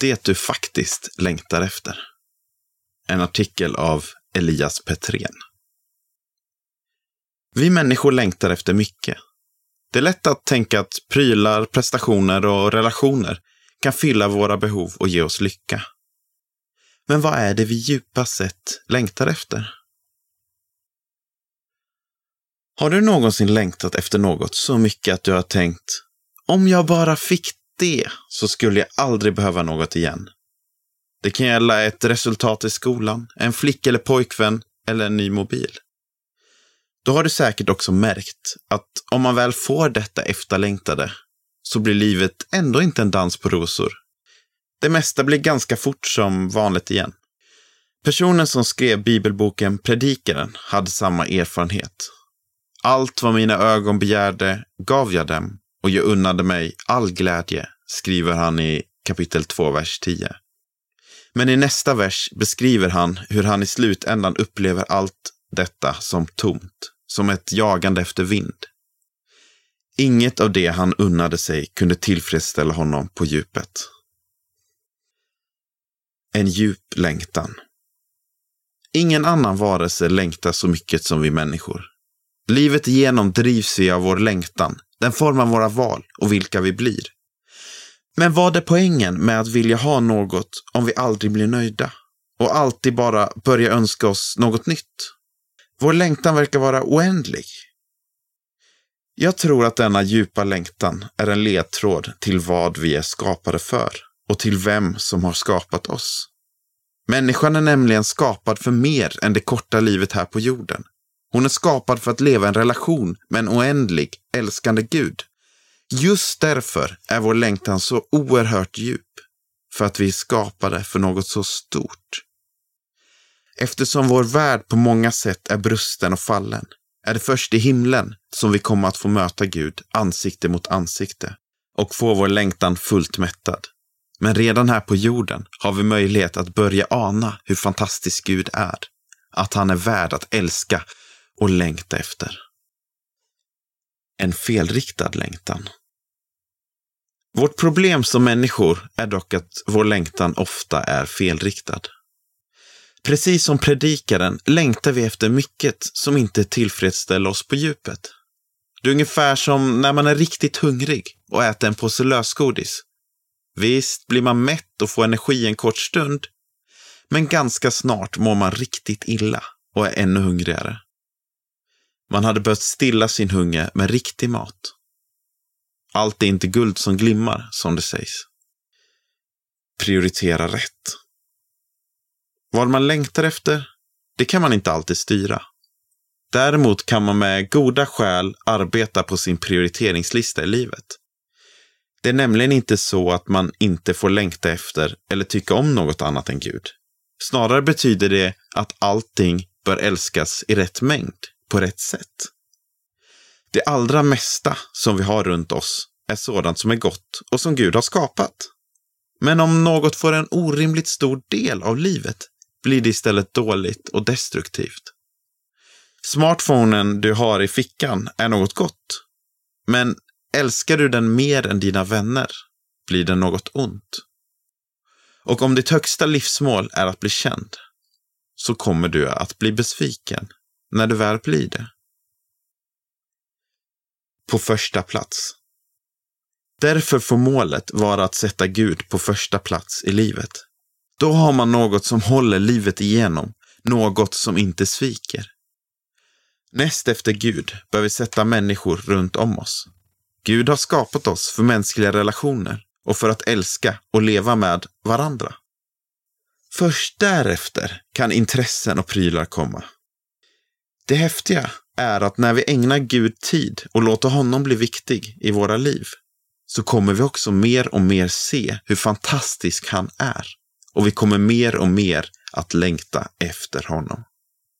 det du faktiskt längtar efter. En artikel av Elias Petrén. Vi människor längtar efter mycket. Det är lätt att tänka att prylar, prestationer och relationer kan fylla våra behov och ge oss lycka. Men vad är det vi djupast sett längtar efter? Har du någonsin längtat efter något så mycket att du har tänkt om jag bara fick det så skulle jag aldrig behöva något igen. Det kan gälla ett resultat i skolan, en flick eller pojkvän eller en ny mobil. Då har du säkert också märkt att om man väl får detta efterlängtade så blir livet ändå inte en dans på rosor. Det mesta blir ganska fort som vanligt igen. Personen som skrev bibelboken Predikaren hade samma erfarenhet. Allt vad mina ögon begärde gav jag dem och jag unnade mig all glädje, skriver han i kapitel 2, vers 10. Men i nästa vers beskriver han hur han i slutändan upplever allt detta som tomt, som ett jagande efter vind. Inget av det han unnade sig kunde tillfredsställa honom på djupet. En djup längtan. Ingen annan varelse längtar så mycket som vi människor. Livet igenom drivs vi av vår längtan. Den formar våra val och vilka vi blir. Men vad är poängen med att vilja ha något om vi aldrig blir nöjda? Och alltid bara börja önska oss något nytt? Vår längtan verkar vara oändlig. Jag tror att denna djupa längtan är en ledtråd till vad vi är skapade för och till vem som har skapat oss. Människan är nämligen skapad för mer än det korta livet här på jorden. Hon är skapad för att leva en relation med en oändlig, älskande Gud. Just därför är vår längtan så oerhört djup. För att vi är skapade för något så stort. Eftersom vår värld på många sätt är brusten och fallen är det först i himlen som vi kommer att få möta Gud ansikte mot ansikte och få vår längtan fullt mättad. Men redan här på jorden har vi möjlighet att börja ana hur fantastisk Gud är. Att han är värd att älska och längta efter. En felriktad längtan. Vårt problem som människor är dock att vår längtan ofta är felriktad. Precis som predikaren längtar vi efter mycket som inte tillfredsställer oss på djupet. Det är ungefär som när man är riktigt hungrig och äter en påse lösgodis. Visst blir man mätt och får energi en kort stund, men ganska snart mår man riktigt illa och är ännu hungrigare. Man hade behövt stilla sin hunger med riktig mat. Allt är inte guld som glimmar, som det sägs. Prioritera rätt. Vad man längtar efter, det kan man inte alltid styra. Däremot kan man med goda skäl arbeta på sin prioriteringslista i livet. Det är nämligen inte så att man inte får längta efter eller tycka om något annat än Gud. Snarare betyder det att allting bör älskas i rätt mängd, på rätt sätt. Det allra mesta som vi har runt oss är sådant som är gott och som Gud har skapat. Men om något får en orimligt stor del av livet blir det istället dåligt och destruktivt. Smartphonen du har i fickan är något gott. Men älskar du den mer än dina vänner blir den något ont. Och om ditt högsta livsmål är att bli känd så kommer du att bli besviken när du väl blir det. På första plats. Därför får målet vara att sätta Gud på första plats i livet. Då har man något som håller livet igenom, något som inte sviker. Näst efter Gud bör vi sätta människor runt om oss. Gud har skapat oss för mänskliga relationer och för att älska och leva med varandra. Först därefter kan intressen och prylar komma. Det häftiga är att när vi ägnar Gud tid och låter honom bli viktig i våra liv så kommer vi också mer och mer se hur fantastisk han är och vi kommer mer och mer att längta efter honom.